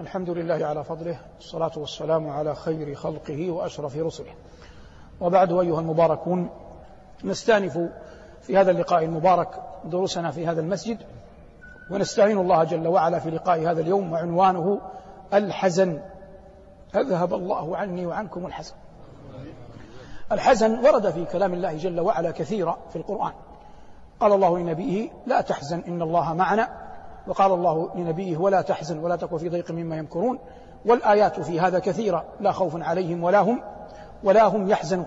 الحمد لله على فضله الصلاة والسلام على خير خلقه وأشرف رسله. وبعد أيها المباركون نستأنف في هذا اللقاء المبارك دروسنا في هذا المسجد ونستعين الله جل وعلا في لقاء هذا اليوم وعنوانه الحزن. أذهب الله عني وعنكم الحزن. الحزن ورد في كلام الله جل وعلا كثيرا في القرآن. قال الله لنبيه لا تحزن إن الله معنا وقال الله لنبيه ولا تحزن ولا تكن في ضيق مما يمكرون والآيات في هذا كثيرة لا خوف عليهم ولا هم ولا هم يحزنون.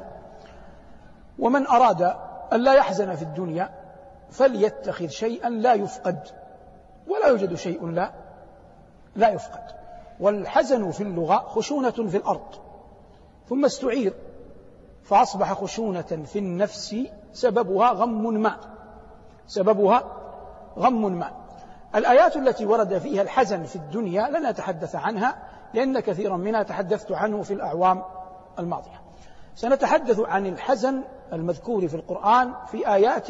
ومن أراد أن لا يحزن في الدنيا فليتخذ شيئا لا يفقد ولا يوجد شيء لا لا يفقد. والحزن في اللغة خشونة في الأرض ثم استعير فأصبح خشونة في النفس سببها غم ما سببها غم ما. الآيات التي ورد فيها الحزن في الدنيا لن أتحدث عنها لأن كثيرا منها تحدثت عنه في الأعوام الماضية. سنتحدث عن الحزن المذكور في القرآن في آيات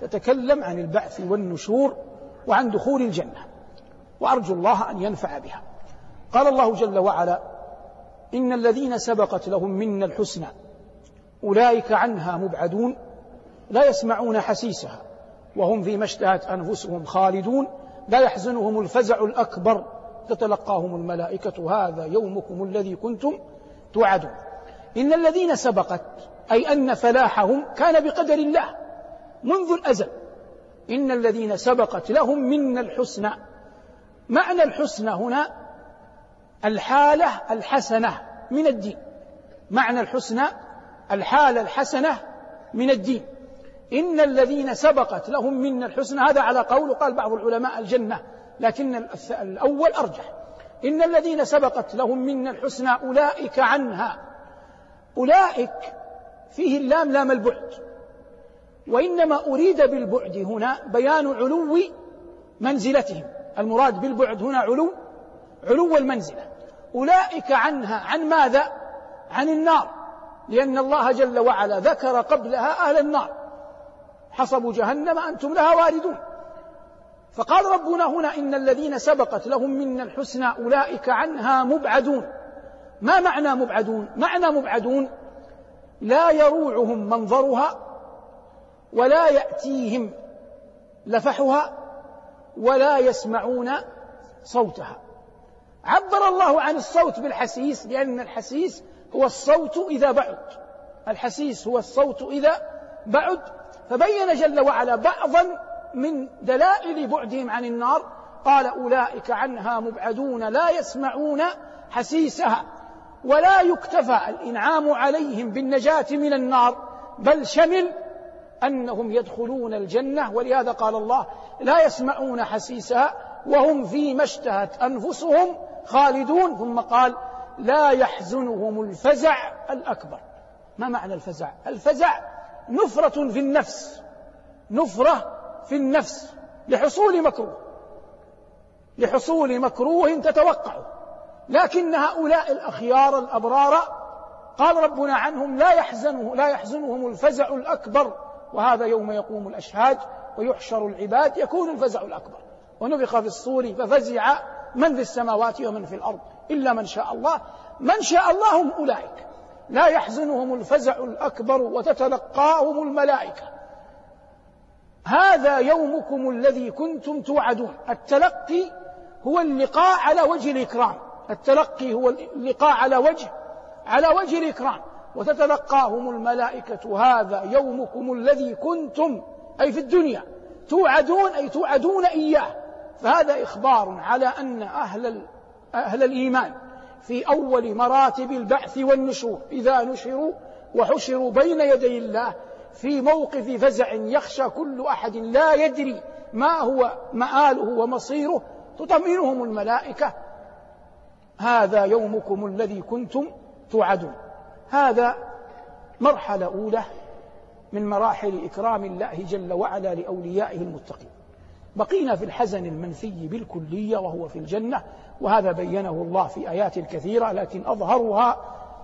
تتكلم عن البعث والنشور وعن دخول الجنة وأرجو الله أن ينفع بها. قال الله جل وعلا إن الذين سبقت لهم منا الحسنى أولئك عنها مبعدون لا يسمعون حسيسها وهم فيما اشتهت أنفسهم خالدون لا يحزنهم الفزع الأكبر. تتلقاهم الملائكة هذا يومكم الذي كنتم توعدون. إن الذين سبقت أي أن فلاحهم كان بقدر الله منذ الأزل. إن الذين سبقت لهم منا الحسنى. معنى الحسنى هنا الحالة الحسنة من الدين. معنى الحسنى الحالة الحسنة من الدين. إن الذين سبقت لهم منا الحسنى هذا على قول قال بعض العلماء الجنة لكن الأول أرجح. إن الذين سبقت لهم منا الحسنى أولئك عنها. أولئك فيه اللام لام البعد. وإنما أريد بالبعد هنا بيان علو منزلتهم. المراد بالبعد هنا علو علو المنزلة. أولئك عنها عن ماذا؟ عن النار. لأن الله جل وعلا ذكر قبلها أهل النار. حصب جهنم أنتم لها واردون. فقال ربنا هنا إن الذين سبقت لهم منا الحسنى أولئك عنها مبعدون. ما معنى مبعدون؟ معنى مبعدون لا يروعهم منظرها ولا يأتيهم لفحها ولا يسمعون صوتها. عبر الله عن الصوت بالحسيس لأن الحسيس هو الصوت إذا بعد. الحسيس هو الصوت إذا بعد. فبين جل وعلا بعضا من دلائل بعدهم عن النار قال أولئك عنها مبعدون لا يسمعون حسيسها ولا يكتفى الإنعام عليهم بالنجاة من النار بل شمل أنهم يدخلون الجنة ولهذا قال الله لا يسمعون حسيسها وهم فيما اشتهت أنفسهم خالدون ثم قال لا يحزنهم الفزع الأكبر. ما معنى الفزع؟ الفزع نفرة في النفس. نفرة في النفس. لحصول مكروه. لحصول مكروه تتوقعه لكن هؤلاء الأخيار الأبرار قال ربنا عنهم لا يحزنه لا يحزنهم الفزع الأكبر. وهذا يوم يقوم الأشهاد ويحشر العباد. يكون الفزع الأكبر. ونفخ في الصور ففزع من في السماوات ومن في الأرض. إلا من شاء الله. من شاء الله هم أولئك. لا يحزنهم الفزع الأكبر وتتلقاهم الملائكة. هذا يومكم الذي كنتم توعدون. التلقي هو اللقاء على وجه الإكرام. التلقي هو اللقاء على وجه على وجه الإكرام. وتتلقاهم الملائكة. هذا يومكم الذي كنتم أي في الدنيا توعدون أي توعدون إياه. فهذا إخبار على أن أهل أهل الإيمان في أول مراتب البعث والنشور. إذا نشروا وحشروا بين يدي الله في موقف فزع يخشى كل أحد لا يدري ما هو مآله ومصيره. تطمئنهم الملائكة. هذا يومكم الذي كنتم توعدون. هذا مرحلة أولى من مراحل إكرام الله جل وعلا لأوليائه المتقين. بقينا في الحزن المنفي بالكلية وهو في الجنة وهذا بينه الله في آيات كثيرة لكن أظهرها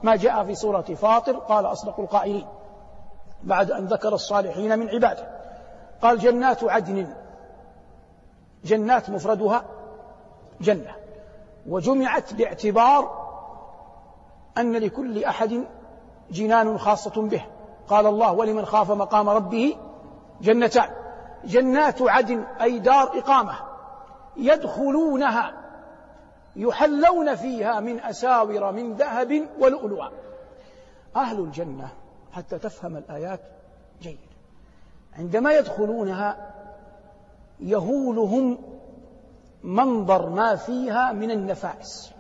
ما جاء في سورة فاطر قال أصدق القائلين بعد أن ذكر الصالحين من عباده. قال جنات عدن جنات مفردها جنة وجمعت باعتبار أن لكل أحد جنان خاصة به. قال الله ولمن خاف مقام ربه جنتان جنات عدن أي دار إقامة يدخلونها يحلون فيها من أساور من ذهب ولؤلؤا. أهل الجنة حتى تفهم الآيات جيد. عندما يدخلونها يهولهم منظر ما فيها من النفائس.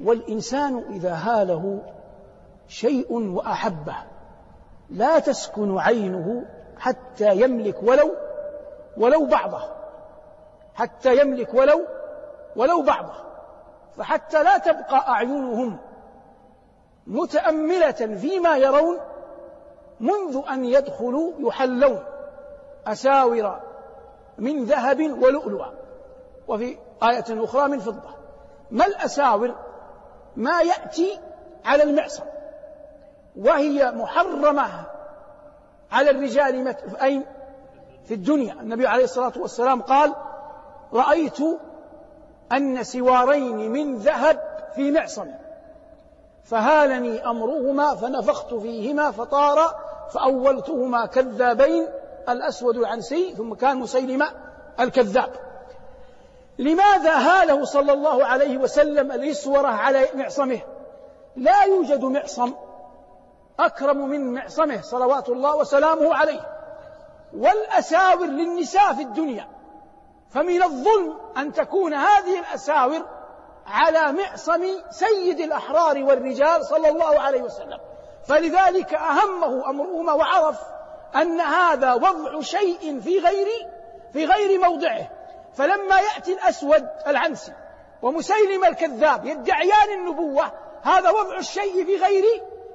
والإنسان إذا هاله شيء وأحبه لا تسكن عينه حتى يملك ولو ولو بعضه. حتى يملك ولو ولو بعضه. فحتى لا تبقى أعينهم متأملة فيما يرون منذ أن يدخلوا يحلون أساور من ذهب ولؤلؤا. وفي آية أخرى من فضة. ما الأساور؟ ما يأتي على المعصم وهي محرمة على الرجال أين في الدنيا. النبي عليه الصلاة والسلام قال رأيت أن سوارين من ذهب في معصم فهالني أمرهما فنفخت فيهما فطار فأولتهما كذابين الأسود العنسي ثم كان مسيلمة الكذاب. لماذا هاله صلى الله عليه وسلم الإسورة على معصمه؟ لا يوجد معصم. أكرم من معصمه صلوات الله وسلامه عليه. والأساور للنساء في الدنيا. فمن الظلم أن تكون هذه الأساور على معصم سيد الأحرار والرجال صلى الله عليه وسلم. فلذلك أهمه أمرهما وعرف أن هذا وضع شيء في غير في غير موضعه. فلما يأتي الأسود العنسي ومسيلم الكذاب يدعيان النبوة هذا وضع الشيء في غير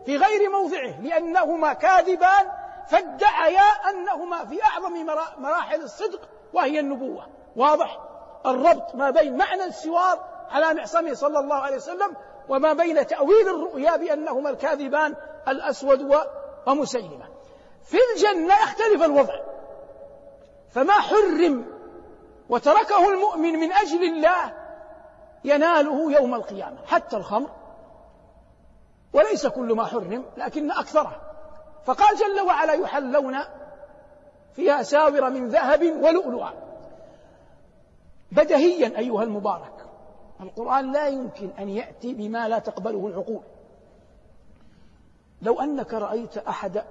في غير موضعه لأنهما كاذبان فادعيا أنهما في أعظم مراحل الصدق وهي النبوة. واضح؟ الربط ما بين معنى السوار على معصمه صلى الله عليه وسلم وما بين تأويل الرؤيا بأنهما الكاذبان الأسود ومسيلمة. في الجنة يختلف الوضع. فما حرم وتركه المؤمن من أجل الله يناله يوم القيامة حتى الخمر. وليس كل ما حرم لكن أكثره. فقال جل وعلا يحلون فيها ساور من ذهب ولؤلؤا. بدهيا أيها المبارك القرآن لا يمكن أن يأتي بما لا تقبله العقول. لو أنك رأيت أحد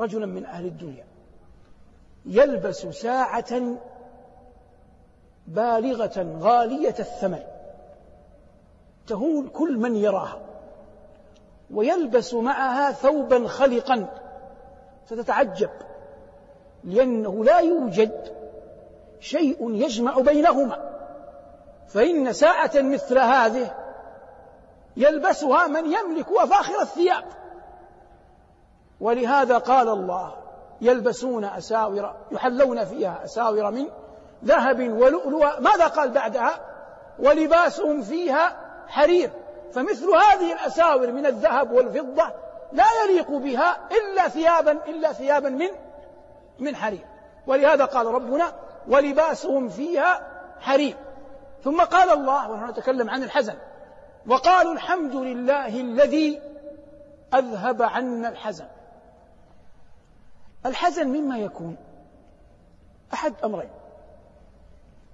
رجلا من أهل الدنيا يلبس ساعة بالغة غالية الثمن تهول كل من يراها. ويلبس معها ثوبا خلقا ستتعجب لأنه لا يوجد شيء يجمع بينهما. فإن ساعة مثل هذه يلبسها من يملك أفاخر الثياب. ولهذا قال الله يلبسون أساور يحلون فيها أساور من ذهب ولؤلؤ ماذا قال بعدها؟ ولباسهم فيها حرير. فمثل هذه الأساور من الذهب والفضة لا يليق بها إلا ثيابا إلا ثيابا من من حرير. ولهذا قال ربنا ولباسهم فيها حرير. ثم قال الله ونحن نتكلم عن الحزن وقالوا الحمد لله الذي أذهب عنا الحزن. الحزن مما يكون أحد أمرين.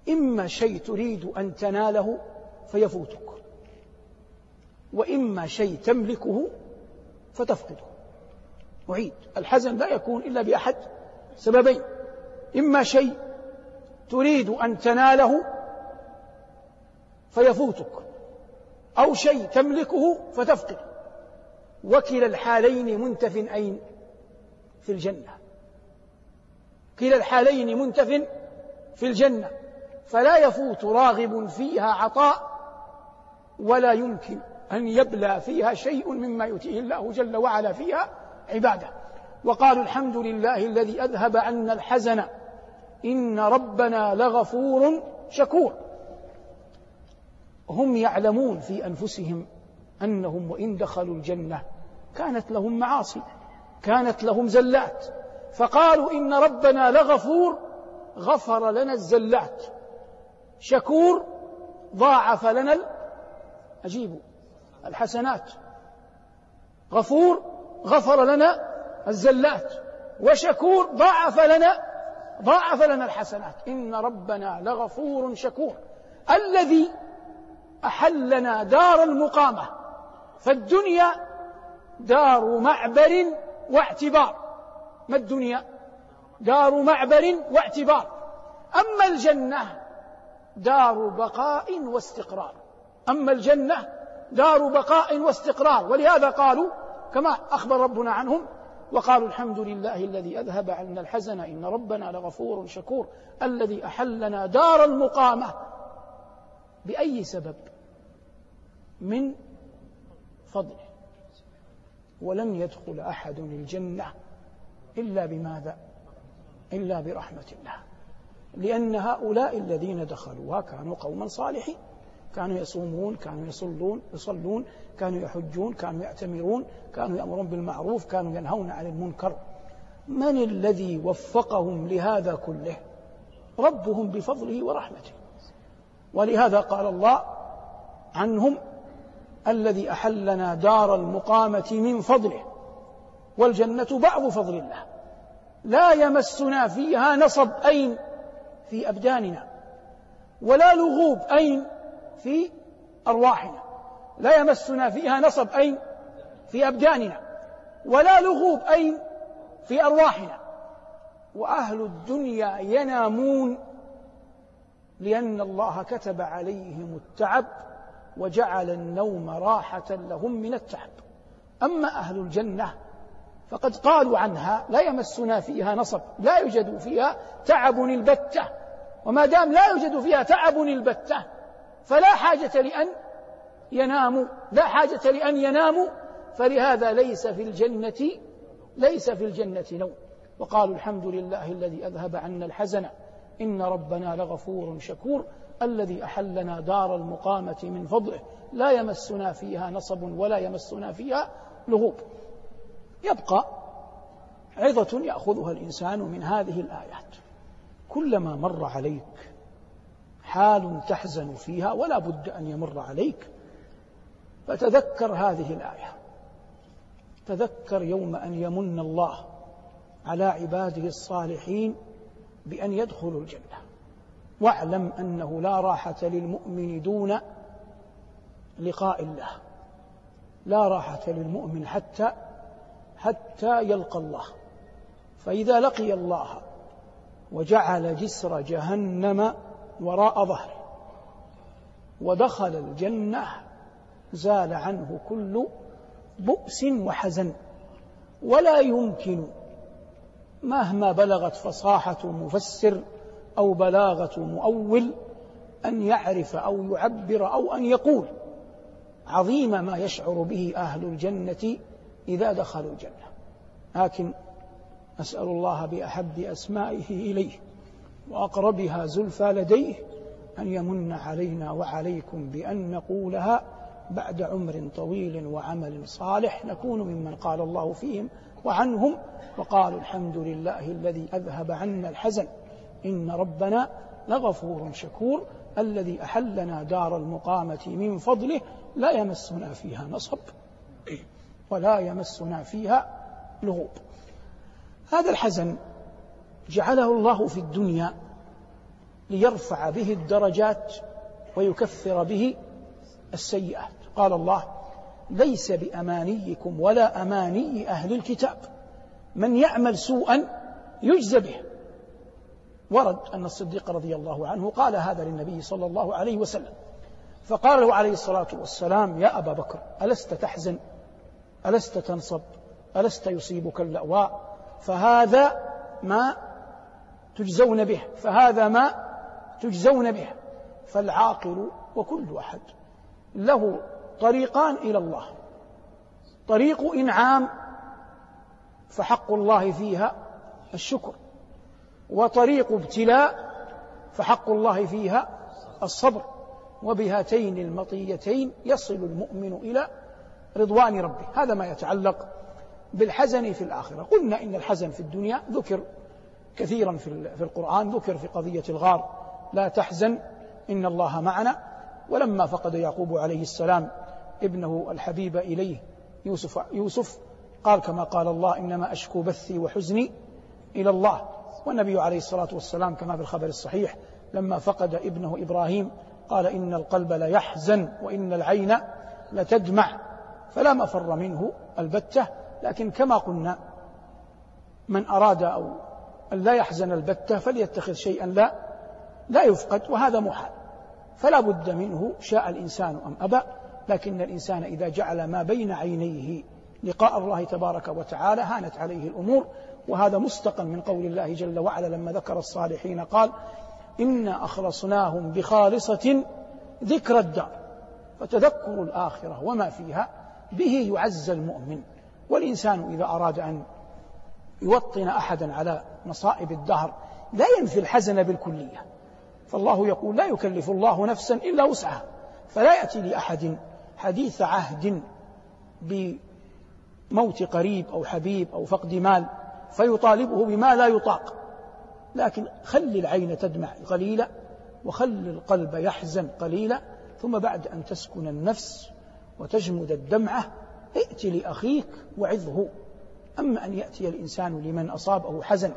إما شيء تريد أن تناله فيفوتك. وإما شيء تملكه فتفقده. أعيد. الحزن لا يكون إلا بأحد سببين. إما شيء تريد أن تناله فيفوتك أو شيء تملكه فتفقده. وكلا الحالين منتف أين؟ في الجنة. كلا الحالين منتف في الجنة. فلا يفوت راغب فيها عطاء ولا يمكن أن يبلى فيها شيء مما يؤتيه الله جل وعلا فيها عبادة. وقالوا الحمد لله الذي أذهب عنا الحزن. إن ربنا لغفور شكور. هم يعلمون في أنفسهم أنهم وإن دخلوا الجنة كانت لهم معاصي كانت لهم زلات. فقالوا إن ربنا لغفور غفر لنا الزلات. شكور ضاعف لنا أجيبوا الحسنات. غفور غفر لنا الزلات وشكور ضاعف لنا ضاعف لنا الحسنات. إن ربنا لغفور شكور. الذي أحلنا دار المقامة فالدنيا دار معبر واعتبار. ما الدنيا؟ دار معبر واعتبار. أما الجنة دار بقاء واستقرار. أما الجنة دار بقاء واستقرار. ولهذا قالوا كما أخبر ربنا عنهم وقالوا الحمد لله الذي أذهب عنا الحزن إن ربنا لغفور شكور الذي أحلنا دار المقامة. بأي سبب؟ من فضله. ولن يدخل أحد الجنة إلا بماذا؟ إلا برحمة الله. لأن هؤلاء الذين دخلوها كانوا قوما صالحين. كانوا يصومون كانوا يصلون يصلون كانوا يحجون كانوا يعتمرون كانوا يأمرون بالمعروف كانوا ينهون عن المنكر. من الذي وفقهم لهذا كله؟ ربهم بفضله ورحمته. ولهذا قال الله عنهم الذي أحلنا دار المقامة من فضله والجنة بعض فضل الله. لا يمسنا فيها نصب أين؟ في أبداننا. ولا لغوب أين؟ في أرواحنا. لا يمسنا فيها نصب أين في أبداننا ولا لغوب أين في أرواحنا. وأهل الدنيا ينامون لأن الله كتب عليهم التعب وجعل النوم راحة لهم من التعب. أما أهل الجنة فقد قالوا عنها لا يمسنا فيها نصب لا يوجد فيها تعب البتة. وما دام لا يوجد فيها تعب البتة فلا حاجة لأن يناموا لا حاجة لأن يناموا فلهذا ليس في الجنة ليس في الجنة نوم. وقالوا الحمد لله الذي أذهب عنا الحزن إن ربنا لغفور شكور الذي أحلنا دار المقامة من فضله. لا يمسنا فيها نصب ولا يمسنا فيها لغوب. يبقى عظة يأخذها الإنسان من هذه الآيات. كلما مر عليك حال تحزن فيها ولا بد أن يمر عليك. فتذكر هذه الآية. تذكر يوم أن يمن الله على عباده الصالحين بأن يدخلوا الجنة. واعلم أنه لا راحة للمؤمن دون لقاء الله. لا راحة للمؤمن حتى حتى يلقى الله. فإذا لقي الله وجعل جسر جهنم وراء ظهره ودخل الجنة زال عنه كل بؤس وحزن. ولا يمكن مهما بلغت فصاحة مفسر أو بلاغة مؤول أن يعرف أو يعبر أو أن يقول عظيم ما يشعر به أهل الجنة إذا دخلوا الجنة. لكن أسأل الله بأحب أسمائه إليه. وأقربها زلفى لديه أن يمن علينا وعليكم بأن نقولها بعد عمر طويل وعمل صالح نكون ممن قال الله فيهم وعنهم وقالوا الحمد لله الذي أذهب عنا الحزن إن ربنا لغفور شكور الذي أحلنا دار المقامة من فضله لا يمسنا فيها نصب ولا يمسنا فيها لغوب. هذا الحزن جعله الله في الدنيا ليرفع به الدرجات ويكفر به السيئات. قال الله ليس بأمانيكم ولا أماني أهل الكتاب. من يعمل سوءا يجزى به. ورد أن الصديق رضي الله عنه قال هذا للنبي صلى الله عليه وسلم. فقال له عليه الصلاة والسلام يا أبا بكر ألست تحزن؟ ألست تنصب؟ ألست يصيبك اللأواء؟ فهذا ما تجزون به فهذا ما تجزون به. فالعاقل وكل أحد له طريقان إلى الله. طريق إنعام فحق الله فيها الشكر. وطريق ابتلاء فحق الله فيها الصبر. وبهاتين المطيتين يصل المؤمن إلى رضوان ربه. هذا ما يتعلق بالحزن في الآخرة. قلنا إن الحزن في الدنيا ذكر. كثيرا في القرآن ذكر في قضية الغار لا تحزن إن الله معنا. ولما فقد يعقوب عليه السلام ابنه الحبيب إليه يوسف, يوسف قال كما قال الله إنما أشكو بثي وحزني إلى الله. والنبي عليه الصلاة والسلام كما في الخبر الصحيح لما فقد ابنه إبراهيم قال إن القلب ليحزن وإن العين لتدمع فلا مفر منه البتة لكن كما قلنا من أراد أو أن لا يحزن البتة فليتخذ شيئا لا لا يفقد وهذا محال. فلا بد منه شاء الإنسان أم أبى لكن الإنسان إذا جعل ما بين عينيه لقاء الله تبارك وتعالى هانت عليه الأمور. وهذا مستقى من قول الله جل وعلا لما ذكر الصالحين قال إنا أخلصناهم بخالصة ذكر الدار. فتذكر الآخرة وما فيها به يعز المؤمن. والإنسان إذا أراد أن يوطن أحدا على مصائب الدهر لا ينفي الحزن بالكلية. فالله يقول لا يكلف الله نفسا إلا وسعها. فلا يأتي لأحد حديث عهد بموت قريب أو حبيب أو فقد مال فيطالبه بما لا يطاق. لكن خل العين تدمع قليلا وخل القلب يحزن قليلا ثم بعد أن تسكن النفس وتجمد الدمعة ائت لأخيك وعظه. أما أن يأتي الإنسان لمن أصابه حزن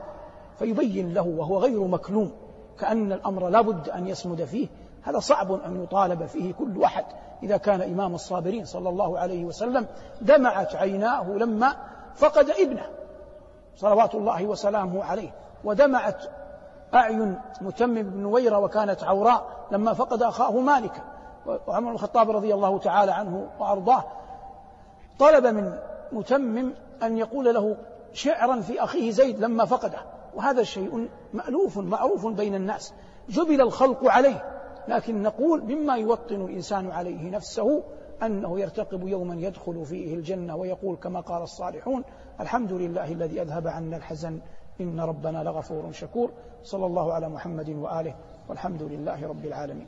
فيبين له وهو غير مكلوم كأن الأمر لا بد أن يصمد فيه هذا صعب أن يطالب فيه كل أحد. إذا كان إمام الصابرين صلى الله عليه وسلم دمعت عيناه لما فقد ابنه صلوات الله وسلامه عليه ودمعت أعين متمم بن نويرة وكانت عوراء لما فقد أخاه مالكا. وعمر الخطاب رضي الله تعالى عنه وأرضاه طلب من متمم أن يقول له شعرا في أخيه زيد لما فقده. وهذا شيء مألوف معروف بين الناس. جبل الخلق عليه. لكن نقول مما يوطن الإنسان عليه نفسه أنه يرتقب يوما يدخل فيه الجنة ويقول كما قال الصالحون الحمد لله الذي أذهب عنا الحزن. إن ربنا لغفور شكور. صلى الله على محمد وآله. والحمد لله رب العالمين.